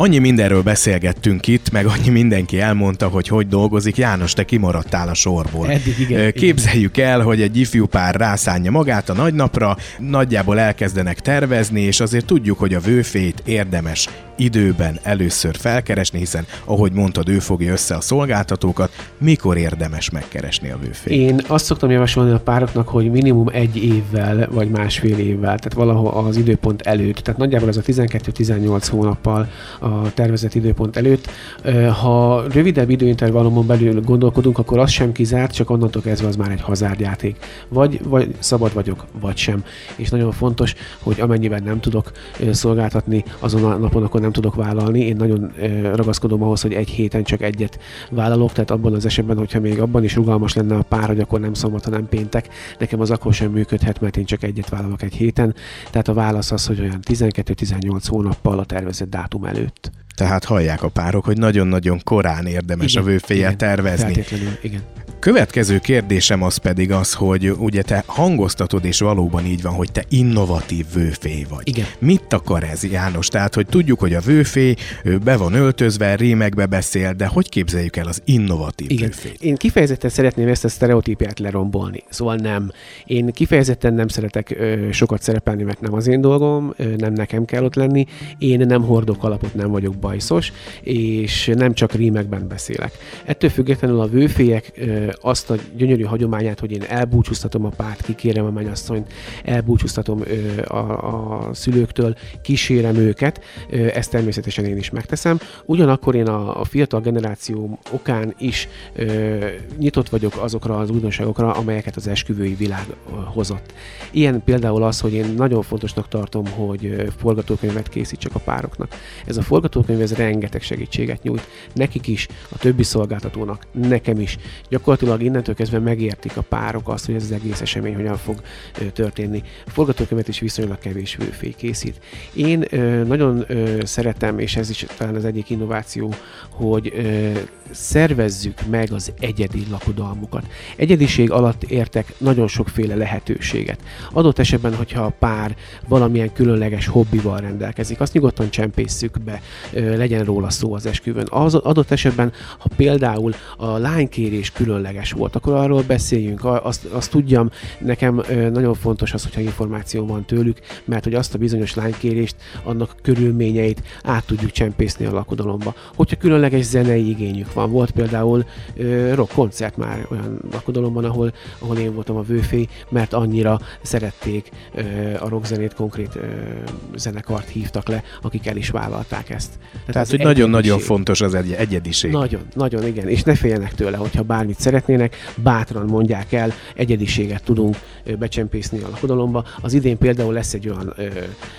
Annyi mindenről beszélgettünk itt, meg annyi mindenki elmondta, hogy hogy dolgozik. János, te kimaradtál a sorból. Eddig igen. Képzeljük el, hogy egy ifjú pár rászánja magát a nagynapra, nagyjából elkezdenek tervezni, és azért tudjuk, hogy a vőfét érdemes időben először felkeresni, hiszen ahogy mondtad, ő fogja össze a szolgáltatókat. Mikor érdemes megkeresni a vőfét? Én azt szoktam javasolni a pároknak, hogy minimum egy évvel, vagy másfél évvel, tehát valahol az időpont előtt, tehát nagyjából ez a 12-18 hónappal a tervezett időpont előtt. Ha rövidebb időintervallumon belül gondolkodunk, akkor az sem kizárt, csak onnantól kezdve az már egy hazárdjáték. Vagy, vagy szabad vagyok, vagy sem. És nagyon fontos, hogy amennyiben nem tudok szolgáltatni azon a napon, akkor nem tudok vállalni. Én nagyon ragaszkodom ahhoz, hogy egy héten csak egyet vállalok, tehát abban az esetben, hogyha még abban is rugalmas lenne a pár, hogy akkor nem szombat, hanem péntek, nekem az akkor sem működhet, mert én csak egyet vállalok egy héten. Tehát a válasz az, hogy olyan 12-18 hónappal a tervezett dátum előtt. Tehát hallják a párok, hogy nagyon-nagyon korán érdemes igen, a vőféjel tervezni. igen. Következő kérdésem az pedig az, hogy ugye te hangoztatod, és valóban így van, hogy te innovatív vőfé vagy. Igen. Mit akar ez, János? Tehát, hogy tudjuk, hogy a vőfé ő be van öltözve, rémekbe beszél, de hogy képzeljük el az innovatív Igen. vőfét? Én kifejezetten szeretném ezt a sztereotípiát lerombolni. Szóval nem. Én kifejezetten nem szeretek ö, sokat szerepelni, mert nem az én dolgom, ö, nem nekem kell ott lenni. Én nem hordok alapot, nem vagyok bajszos, és nem csak rímekben beszélek. Ettől függetlenül a vőfélyek azt a gyönyörű hagyományát, hogy én elbúcsúztatom a párt, kikérem a mennyasszonyt, elbúcsúztatom a, a szülőktől, kísérem őket, ezt természetesen én is megteszem. Ugyanakkor én a, a fiatal generáció okán is nyitott vagyok azokra az újdonságokra, amelyeket az esküvői világ hozott. Ilyen például az, hogy én nagyon fontosnak tartom, hogy forgatókönyvet készítsek a pároknak. Ez a forgatókönyv ez rengeteg segítséget nyújt, nekik is, a többi szolgáltatónak, nekem is. Gyakorlatilag innentől kezdve megértik a párok azt, hogy ez az egész esemény hogyan fog történni. A forgatókönyvet is viszonylag kevés vőfé készít. Én nagyon szeretem, és ez is talán az egyik innováció, hogy szervezzük meg az egyedi lakodalmukat. Egyediség alatt értek nagyon sokféle lehetőséget. Adott esetben, hogyha a pár valamilyen különleges hobbival rendelkezik, azt nyugodtan csempészük be, legyen róla szó az esküvőn. Az adott esetben, ha például a lánykérés különleges volt, akkor arról beszéljünk, azt, azt tudjam, nekem nagyon fontos az, hogyha információ van tőlük, mert hogy azt a bizonyos lánykérést, annak körülményeit át tudjuk csempészni a lakodalomba. Hogyha különleges zenei igényük van. Volt például rock koncert már olyan lakodalomban, ahol, ahol én voltam a vőfé, mert annyira szerették a rockzenét, konkrét zenekart hívtak le, akik el is vállalták ezt. Tehát, hogy nagyon-nagyon fontos az egy egyediség. Nagyon, nagyon, igen. És ne féljenek tőle, hogyha bármit szeretnének, bátran mondják el, egyediséget tudunk becsempészni a lakodalomba. Az idén például lesz egy olyan ö,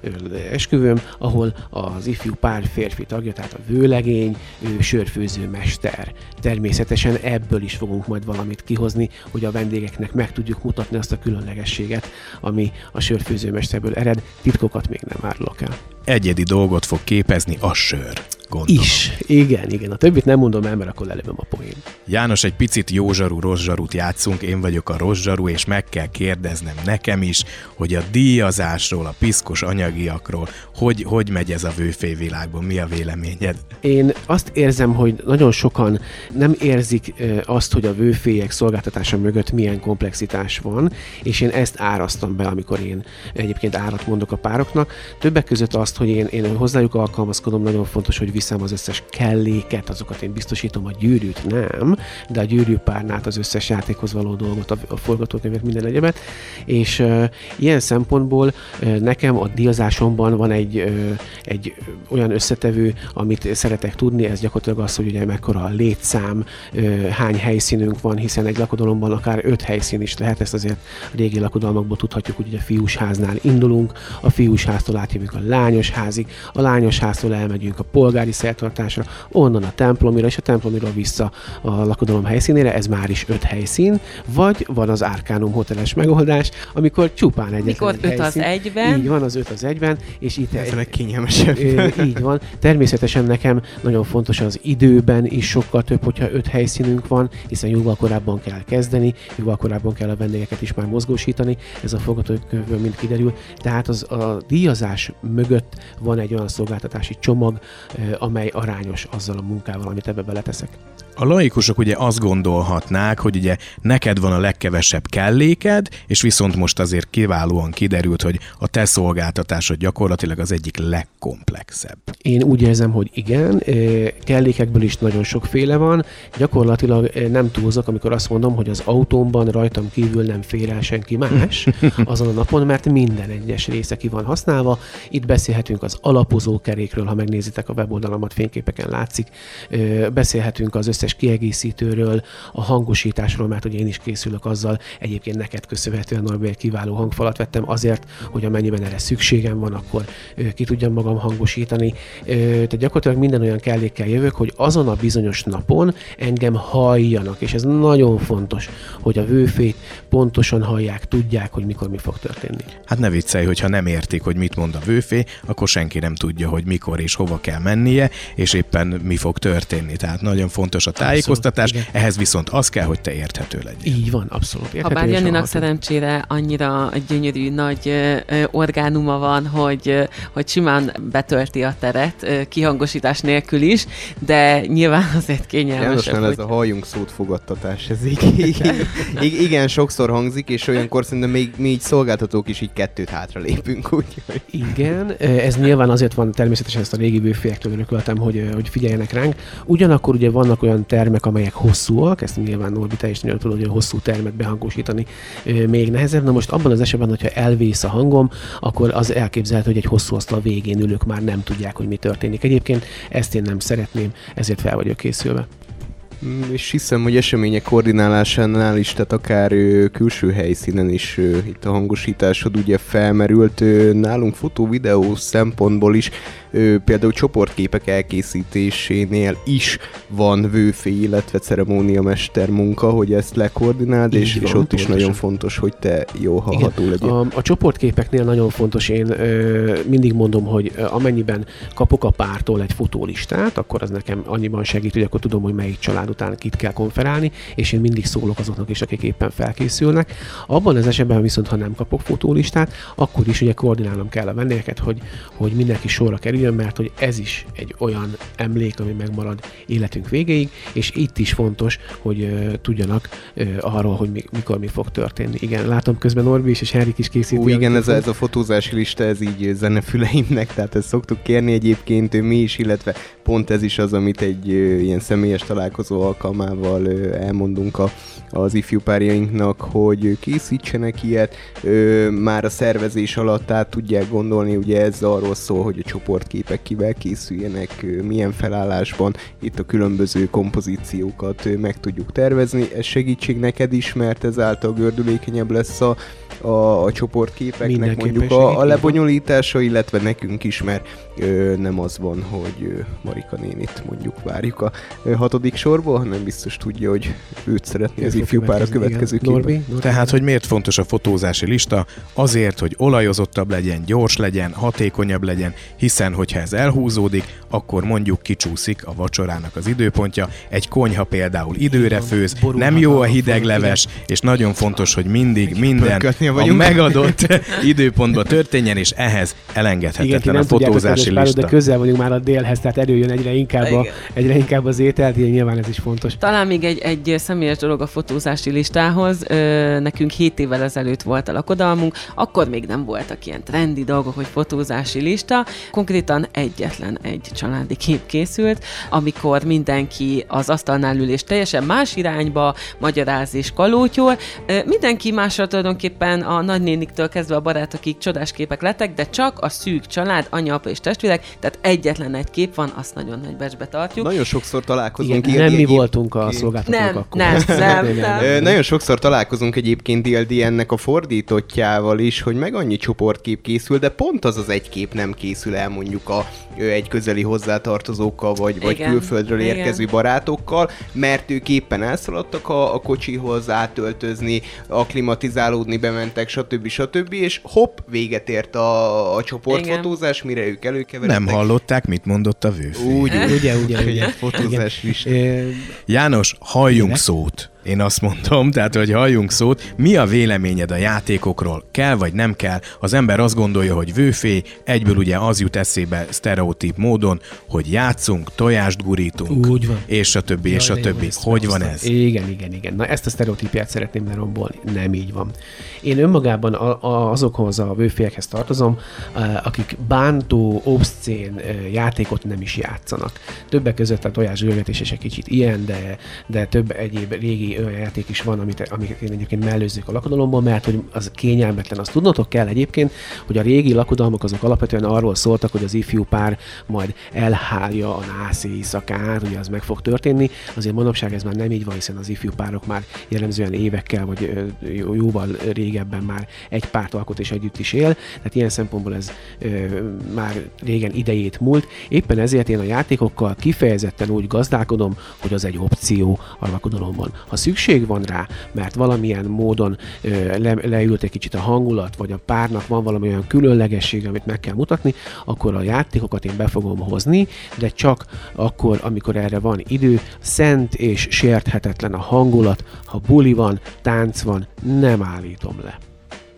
ö, esküvőm, ahol az ifjú pár férfi tagja, tehát a vőlegény, ő sörfőző mester. Természetesen ebből is fogunk majd valamit kihozni, hogy a vendégeknek meg tudjuk mutatni azt a különlegességet, ami a sörfőzőmesterből ered. Titkokat még nem árulok el. Egyedi dolgot fog képezni a sör gondolom. Is. Igen, igen. A többit nem mondom el, mert akkor lelövöm a poén. János, egy picit jó zsarú, rossz zsarút játszunk, én vagyok a rossz zsarú, és meg kell kérdeznem nekem is, hogy a díjazásról, a piszkos anyagiakról, hogy, hogy megy ez a vőfé világban, mi a véleményed? Én azt érzem, hogy nagyon sokan nem érzik azt, hogy a vőfélyek szolgáltatása mögött milyen komplexitás van, és én ezt árasztam be, amikor én egyébként árat mondok a pároknak. Többek között azt, hogy én, én hozzájuk alkalmazkodom, nagyon fontos, hogy viszem az összes kelléket, azokat én biztosítom, a gyűrűt nem, de a gyűrűpárnát, az összes játékhoz való dolgot, a, a forgatókönyvet, minden egyebet, és uh, ilyen szempontból uh, nekem a díjazásomban van egy, uh, egy olyan összetevő, amit szeretek tudni, ez gyakorlatilag az, hogy ugye mekkora a létszám, uh, hány helyszínünk van, hiszen egy lakodalomban akár öt helyszín is lehet, ezt azért a régi lakodalmakból tudhatjuk, hogy a fiúsháznál indulunk, a fiúsháztól átjövünk a lányosházig, a lányosháztól elmegyünk a polgári polgári szertartásra, onnan a templomira, és a templomiról vissza a lakodalom helyszínére, ez már is öt helyszín, vagy van az Arkánum hoteles megoldás, amikor csupán egy Mikor öt helyszín. az egyben. Így van, az öt az egyben, és itt ez egy kényelmesebb. Így van. Természetesen nekem nagyon fontos az időben is sokkal több, hogyha öt helyszínünk van, hiszen jóval korábban kell kezdeni, jóval korábban kell a vendégeket is már mozgósítani, ez a forgatókönyvből mind kiderül. Tehát az a díjazás mögött van egy olyan szolgáltatási csomag, amely arányos azzal a munkával, amit ebbe beleteszek. A laikusok ugye azt gondolhatnák, hogy ugye neked van a legkevesebb kelléked, és viszont most azért kiválóan kiderült, hogy a te szolgáltatásod gyakorlatilag az egyik legkomplexebb. Én úgy érzem, hogy igen, kellékekből is nagyon sokféle van. Gyakorlatilag nem túlzok, amikor azt mondom, hogy az autómban rajtam kívül nem fér el senki más azon a napon, mert minden egyes része ki van használva. Itt beszélhetünk az alapozó kerékről, ha megnézitek a weboldalamat, fényképeken látszik. Beszélhetünk az összes kiegészítőről, a hangosításról, mert ugye én is készülök azzal, egyébként neked köszönhetően Norbert kiváló hangfalat vettem azért, hogy amennyiben erre szükségem van, akkor ki tudjam magam hangosítani. Tehát gyakorlatilag minden olyan kellékkel jövök, hogy azon a bizonyos napon engem halljanak, és ez nagyon fontos, hogy a vőfét pontosan hallják, tudják, hogy mikor mi fog történni. Hát ne viccelj, hogyha nem értik, hogy mit mond a vőfé, akkor senki nem tudja, hogy mikor és hova kell mennie, és éppen mi fog történni. Tehát nagyon fontos a tájékoztatás, abszolút, ehhez viszont az kell, hogy te érthető legyél. Így van, abszolút. Érthető ha bár Janinak szerencsére annyira gyönyörű nagy orgánuma van, hogy, hogy simán betölti a teret, kihangosítás nélkül is, de nyilván azért kényelmes. hogy... ez a halljunk szót fogadtatás, ez így, így, igen, sokszor hangzik, és olyankor szerintem még mi így szolgáltatók is így kettőt hátra lépünk. Úgy, Igen, ez nyilván azért van, természetesen ezt a régi bőfélektől örököltem, hogy, hogy figyeljenek ránk. Ugyanakkor ugye vannak olyan termek, amelyek hosszúak, ezt nyilván Norbi te is tudod, hogy a hosszú termet behangosítani még nehezebb. Na most abban az esetben, hogyha elvész a hangom, akkor az elképzelhető, hogy egy hosszú asztal végén ülők már nem tudják, hogy mi történik. Egyébként ezt én nem szeretném, ezért fel vagyok készülve. Mm, és hiszem, hogy események koordinálásánál is, tehát akár külső helyszínen is itt a hangosításod ugye felmerült. Nálunk fotó-videó szempontból is például csoportképek elkészítésénél is van vőfé, illetve ceremóniamester munka, hogy ezt lekoordináld, és, van, és ott is nagyon fontos, hogy te jó hallható legyen. A, a csoportképeknél nagyon fontos, én ö, mindig mondom, hogy amennyiben kapok a pártól egy fotólistát, akkor az nekem annyiban segít, hogy akkor tudom, hogy melyik család után kit kell konferálni, és én mindig szólok azoknak is, akik éppen felkészülnek. Abban az esetben viszont, ha nem kapok fotólistát, akkor is ugye koordinálnom kell a vendégeket, hogy, hogy mindenki sorra kerüljön, mert hogy ez is egy olyan emlék, ami megmarad életünk végéig, és itt is fontos, hogy uh, tudjanak uh, arról, hogy mi, mikor mi fog történni. Igen, látom közben Norbi is, és Henrik is készíti. Ó, igen, ez a, ez a fotózási lista, ez így zenefüleimnek, tehát ezt szoktuk kérni egyébként mi is, illetve pont ez is az, amit egy uh, ilyen személyes találkozó alkalmával elmondunk a, az ifjú párjainknak, hogy készítsenek ilyet, már a szervezés alatt át tudják gondolni, ugye ez arról szól, hogy a csoportképek kivel készüljenek, milyen felállásban, itt a különböző kompozíciókat meg tudjuk tervezni, ez segítség neked is, mert ezáltal gördülékenyebb lesz a, a, a csoportképeknek mondjuk a, a lebonyolítása, illetve nekünk is, mert ö, nem az van, hogy ö, Marika nénit mondjuk várjuk a ö, hatodik sorból, hanem biztos tudja, hogy őt szeretné az ifjú pár a következő Norbi, Tehát, hogy miért fontos a fotózási lista? Azért, hogy olajozottabb legyen, gyors legyen, hatékonyabb legyen, hiszen hogyha ez elhúzódik, akkor mondjuk kicsúszik a vacsorának az időpontja. Egy konyha például időre főz, nem jó a hideg leves, és nagyon fontos, hogy mindig minden a megadott időpontban történjen, és ehhez elengedhetetlen Igen, a fotózási lista. De közel vagyunk már a délhez, tehát erőjön egyre inkább, a, egyre inkább az ételt, így nyilván ez is fontos. Talán még egy, egy személyes dolog a fotózási listához. Ö, nekünk 7 évvel ezelőtt volt a lakodalmunk, akkor még nem voltak ilyen trendi dolgok, hogy fotózási lista. Konkrétan egyetlen egy családi kép készült, amikor mindenki az asztalnál ül és teljesen más irányba magyaráz és kalótyol. Mindenki másra tulajdonképpen a nagynéniktől kezdve a barátokig csodás képek lettek, de csak a szűk család, anya, apa és testvérek, tehát egyetlen egy kép van, azt nagyon nagy becsbe tartjuk. Nagyon sokszor találkozunk. Igen, nem mi voltunk a szolgáltatók nem, akkor. Nem, nem, nem. Nagyon sokszor találkozunk egyébként DLD ennek a fordítottjával is, hogy meg annyi csoportkép készül, de pont az az egy kép nem készül el mondjuk a egy közeli hozzátartozókkal, vagy, Igen. vagy külföldről Igen. érkező barátokkal, mert ők éppen elszaladtak a, a kocsihoz átöltözni, aklimatizálódni bementek, stb. stb. és hopp, véget ért a, a csoportfotózás, mire ők előkeveredtek. Nem hallották, mit mondott a vőfé. Úgy, ugye, ugye, ugye. Fotózás is. János, halljunk szót. Én azt mondom, tehát, hogy halljunk szót, mi a véleményed a játékokról? Kell vagy nem kell? Az ember azt gondolja, hogy vőfé, egyből ugye az jut eszébe sztereotíp módon, hogy játszunk, tojást gurítunk, Úgy van. és a többi, és a Jaj, többi. Hogy van ez? Igen, igen, igen. Na ezt a sztereotípiát szeretném lerombolni. Nem így van. Én önmagában a, a, azokhoz a vőfélyekhez tartozom, eh, akik bántó, obszcén eh, játékot nem is játszanak. Többek között a tojásgörgetés is egy kicsit ilyen, de, de több egyéb régi olyan játék is van, amit, amiket én egyébként mellőzzük a lakodalomból, mert hogy az kényelmetlen. Azt tudnotok kell egyébként, hogy a régi lakodalmak azok alapvetően arról szóltak, hogy az ifjú pár majd elhálja a nász éjszakát, ugye az meg fog történni. Azért manapság ez már nem így van, hiszen az ifjú párok már jellemzően évekkel, vagy jóval régebben már egy párt alkot és együtt is él. Tehát ilyen szempontból ez ö, már régen idejét múlt. Éppen ezért én a játékokkal kifejezetten úgy gazdálkodom, hogy az egy opció a lakodalomban. Ha szükség van rá, mert valamilyen módon ö, le, leült egy kicsit a hangulat, vagy a párnak van valami olyan különlegesség, amit meg kell mutatni, akkor a játékokat én be fogom hozni, de csak akkor, amikor erre van idő, szent és sérthetetlen a hangulat, ha buli van, tánc van, nem állítom le.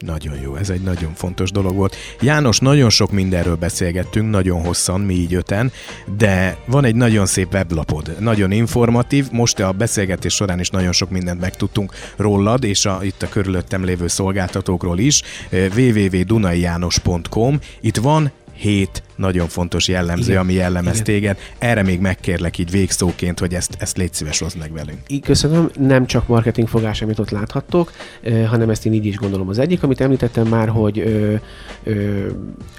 Nagyon jó, ez egy nagyon fontos dolog volt. János, nagyon sok mindenről beszélgettünk, nagyon hosszan, mi így öten, de van egy nagyon szép weblapod, nagyon informatív, most a beszélgetés során is nagyon sok mindent megtudtunk rólad, és a, itt a körülöttem lévő szolgáltatókról is, www.dunaijános.com, itt van hét nagyon fontos jellemző, Igen, ami jellemez igen. téged. Erre még megkérlek így végszóként, hogy ezt, ezt légy szíves, hozd meg velünk. Így köszönöm, nem csak marketing fogás, amit ott láthattok, ö, hanem ezt én így is gondolom. Az egyik, amit említettem már, hogy ö, ö,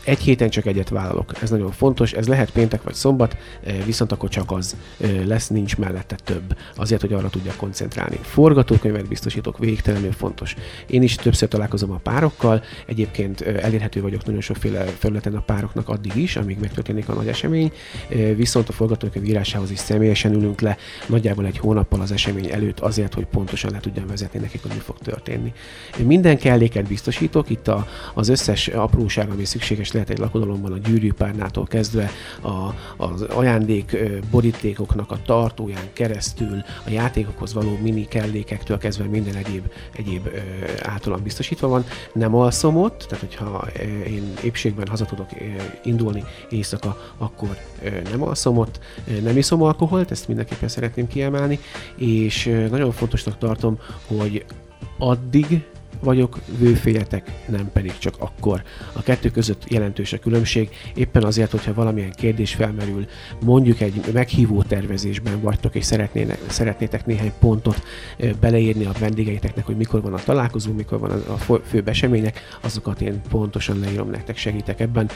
egy héten csak egyet vállalok. Ez nagyon fontos, ez lehet péntek vagy szombat, ö, viszont akkor csak az ö, lesz, nincs mellette több. Azért, hogy arra tudjak koncentrálni. Forgatókönyvet biztosítok, végtelenül fontos. Én is többször találkozom a párokkal, egyébként elérhető vagyok nagyon sokféle felületen a pároknak addig is, amíg megtörténik a nagy esemény, viszont a forgatókönyv írásához is személyesen ülünk le, nagyjából egy hónappal az esemény előtt azért, hogy pontosan le tudjam vezetni nekik, hogy mi fog történni. Minden kelléket biztosítok, itt a, az összes apróság, ami szükséges lehet egy lakodalomban, a gyűrűpárnától kezdve a, az ajándék borítékoknak a tartóján keresztül, a játékokhoz való mini kellékektől kezdve minden egyéb, egyéb általam biztosítva van. Nem alszom ott, tehát hogyha én épségben haza tudok ö, indulni éjszaka, akkor nem alszom ott, nem iszom alkoholt, ezt mindenképpen szeretném kiemelni, és nagyon fontosnak tartom, hogy addig vagyok vőfélyetek, nem pedig csak akkor. A kettő között jelentős a különbség, éppen azért, hogyha valamilyen kérdés felmerül, mondjuk egy meghívó tervezésben vagytok, és szeretnének, szeretnétek néhány pontot beleírni a vendégeiteknek, hogy mikor van a találkozó, mikor van a, a fő- főbb események, azokat én pontosan leírom nektek, segítek ebben,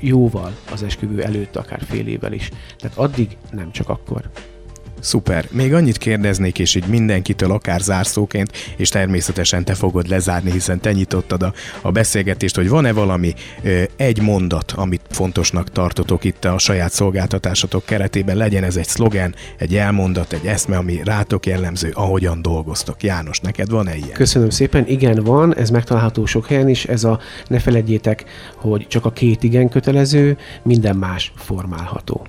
jóval az esküvő előtt, akár fél évvel is. Tehát addig, nem csak akkor. Szuper. Még annyit kérdeznék, és így mindenkitől akár zárszóként, és természetesen te fogod lezárni, hiszen te nyitottad a, a beszélgetést, hogy van-e valami ö, egy mondat, amit fontosnak tartotok itt a saját szolgáltatásatok keretében, legyen ez egy szlogen, egy elmondat, egy eszme, ami rátok jellemző, ahogyan dolgoztok. János, neked van-e ilyen? Köszönöm szépen, igen van, ez megtalálható sok helyen is, ez a ne feledjétek, hogy csak a két igen kötelező, minden más formálható.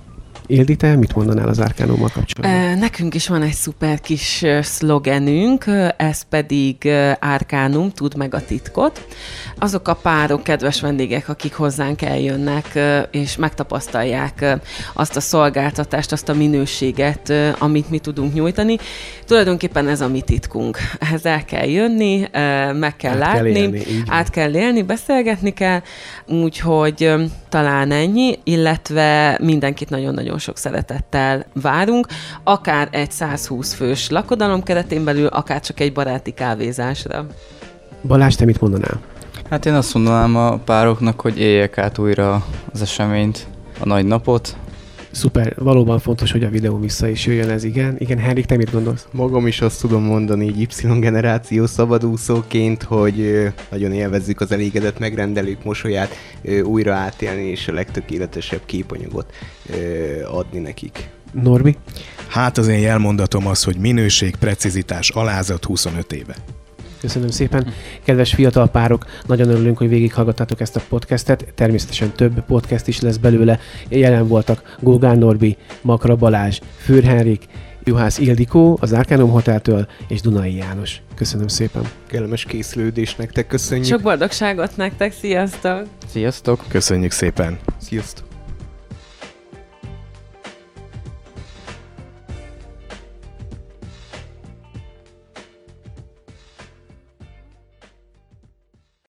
Ildi, te mit mondanál az árkánummal kapcsolatban? Nekünk is van egy szuper kis szlogenünk, ez pedig Árkánum, tud meg a titkot. Azok a párok, kedves vendégek, akik hozzánk eljönnek, és megtapasztalják azt a szolgáltatást, azt a minőséget, amit mi tudunk nyújtani. Tulajdonképpen ez a mi titkunk. Ehhez el kell jönni, meg kell Át kell látni, élni, így van. át kell élni, beszélgetni kell, úgyhogy talán ennyi, illetve mindenkit nagyon-nagyon sok szeretettel várunk, akár egy 120 fős lakodalom keretén belül, akár csak egy baráti kávézásra. Balázs, te mit mondanál? Hát én azt mondanám a pároknak, hogy éljek át újra az eseményt, a nagy napot. Szuper, valóban fontos, hogy a videó vissza is jöjjön ez, igen. Igen, Henrik, te mit gondolsz? Magam is azt tudom mondani így Y-generáció szabadúszóként, hogy nagyon élvezzük az elégedett megrendelők mosolyát, újra átélni és a legtökéletesebb képanyagot adni nekik. Norbi? Hát az én jelmondatom az, hogy minőség, precizitás, alázat 25 éve. Köszönöm szépen. Kedves fiatal párok, nagyon örülünk, hogy végighallgattátok ezt a podcastet. Természetesen több podcast is lesz belőle. Jelen voltak Gógán Norbi, Makra Balázs, Fűr Henrik, Juhász Ildikó, az Arcanum Hoteltől, és Dunai János. Köszönöm szépen. Kellemes készülődés nektek, köszönjük. Sok boldogságot nektek, sziasztok! Sziasztok! Köszönjük szépen! Sziasztok.